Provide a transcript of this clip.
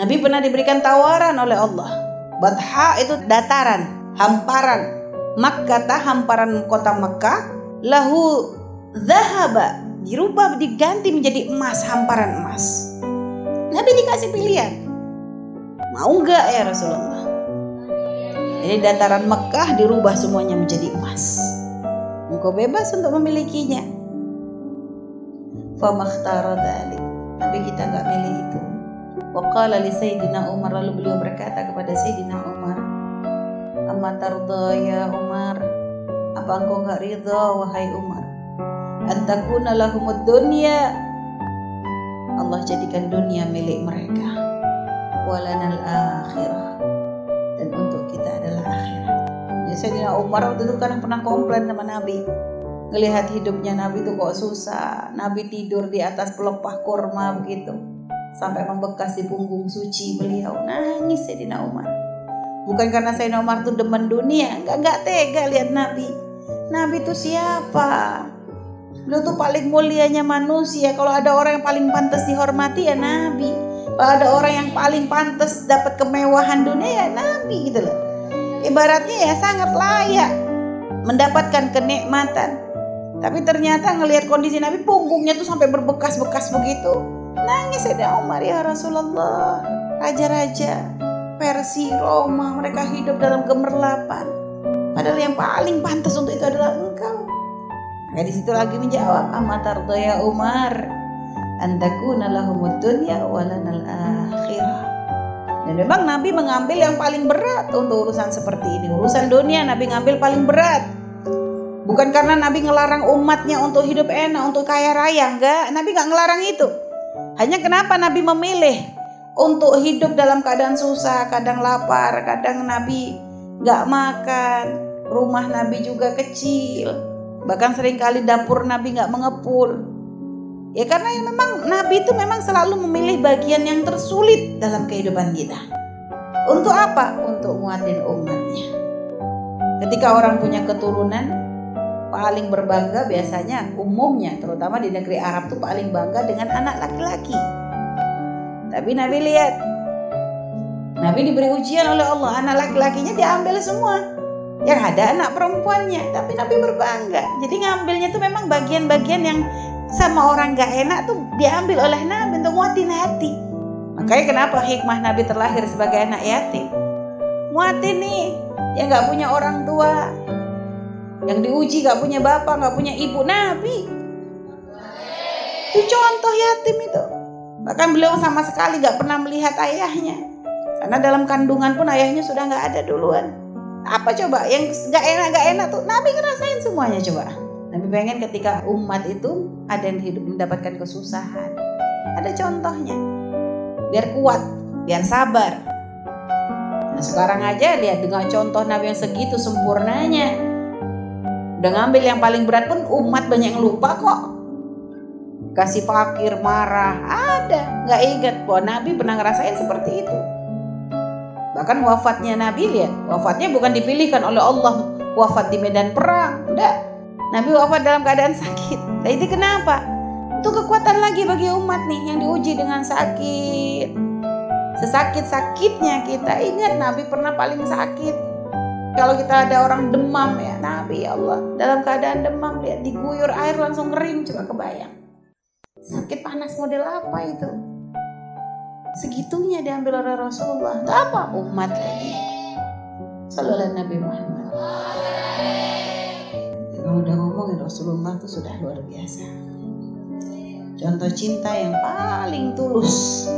Nabi pernah diberikan tawaran oleh Allah. Batha itu dataran, hamparan. Makkah hamparan kota Makkah. Lahu zahaba dirubah diganti menjadi emas, hamparan emas. Nabi dikasih pilihan. Mau nggak ya Rasulullah? Jadi dataran Mekah dirubah semuanya menjadi emas. Engkau bebas untuk memilikinya. Famakhtara dzalik. Tapi kita nggak milih itu. Waqala li Sayyidina Umar lalu beliau berkata kepada Sayyidina Umar, "Amma tarda ya Umar? Apa engkau nggak ridha wahai Umar? Antakuna lahumud dunya Allah jadikan dunia milik mereka. Walanal akhirah dan untuk kita adalah akhirat. Ya Sayyidina Umar waktu itu kan pernah komplain sama Nabi. Ngelihat hidupnya Nabi itu kok susah. Nabi tidur di atas pelepah kurma begitu. Sampai membekas di punggung suci beliau. Nangis Sayyidina Umar. Bukan karena Sayyidina Umar tuh demen dunia. Enggak, enggak tega lihat Nabi. Nabi itu siapa? Beliau tuh paling mulianya manusia. Kalau ada orang yang paling pantas dihormati ya Nabi. Kalau ada orang yang paling pantas dapat kemewahan dunia ya Nabi gitu loh. Ibaratnya ya sangat layak mendapatkan kenikmatan. Tapi ternyata ngelihat kondisi Nabi punggungnya tuh sampai berbekas-bekas begitu. Nangis ada Umar ya Rasulullah. Raja-raja Persia, Roma, mereka hidup dalam gemerlapan. Padahal yang paling pantas untuk itu adalah engkau. Nah, di situ lagi menjawab, "Amatar ya Umar, antakuna lahumud dunya walanal akhirah." Dan memang Nabi mengambil yang paling berat untuk urusan seperti ini. Urusan dunia Nabi ngambil paling berat. Bukan karena Nabi ngelarang umatnya untuk hidup enak, untuk kaya raya, enggak. Nabi enggak ngelarang itu. Hanya kenapa Nabi memilih untuk hidup dalam keadaan susah, kadang lapar, kadang Nabi enggak makan, rumah Nabi juga kecil, bahkan sering kali dapur Nabi enggak mengepul. Ya karena yang memang Nabi itu memang selalu memilih bagian yang tersulit dalam kehidupan kita. Untuk apa? Untuk nguatin umatnya. Ketika orang punya keturunan, paling berbangga biasanya umumnya terutama di negeri Arab tuh paling bangga dengan anak laki-laki. Tapi Nabi lihat Nabi diberi ujian oleh Allah, anak laki-lakinya diambil semua. Yang ada anak perempuannya, tapi Nabi berbangga. Jadi ngambilnya tuh memang bagian-bagian yang sama orang gak enak tuh diambil oleh Nabi untuk muatin hati. Makanya kenapa hikmah Nabi terlahir sebagai anak yatim? Muatin nih, yang gak punya orang tua, yang diuji gak punya bapak, gak punya ibu, Nabi. Itu contoh yatim itu. Bahkan beliau sama sekali gak pernah melihat ayahnya. Karena dalam kandungan pun ayahnya sudah gak ada duluan. Apa coba yang gak enak gak enak tuh Nabi ngerasain semuanya coba. Nabi pengen ketika umat itu ada yang hidup mendapatkan kesusahan. Ada contohnya. Biar kuat, biar sabar. Nah sekarang aja lihat dengan contoh Nabi yang segitu sempurnanya. Udah ngambil yang paling berat pun umat banyak yang lupa kok. Kasih fakir, marah, ada. Gak ingat bahwa Nabi pernah ngerasain seperti itu. Bahkan wafatnya Nabi lihat, wafatnya bukan dipilihkan oleh Allah wafat di medan perang, enggak. Nabi wafat dalam keadaan sakit. Nah itu kenapa? Itu kekuatan lagi bagi umat nih yang diuji dengan sakit. Sesakit-sakitnya kita ingat Nabi pernah paling sakit. Kalau kita ada orang demam ya Nabi ya Allah dalam keadaan demam lihat diguyur air langsung kering coba kebayang. Sakit panas model apa itu? segitunya diambil oleh Rasulullah. Itu apa? Umat lagi. Sallallahu Nabi Muhammad. Kalau udah ngomongin Rasulullah itu sudah luar biasa. Contoh cinta yang paling tulus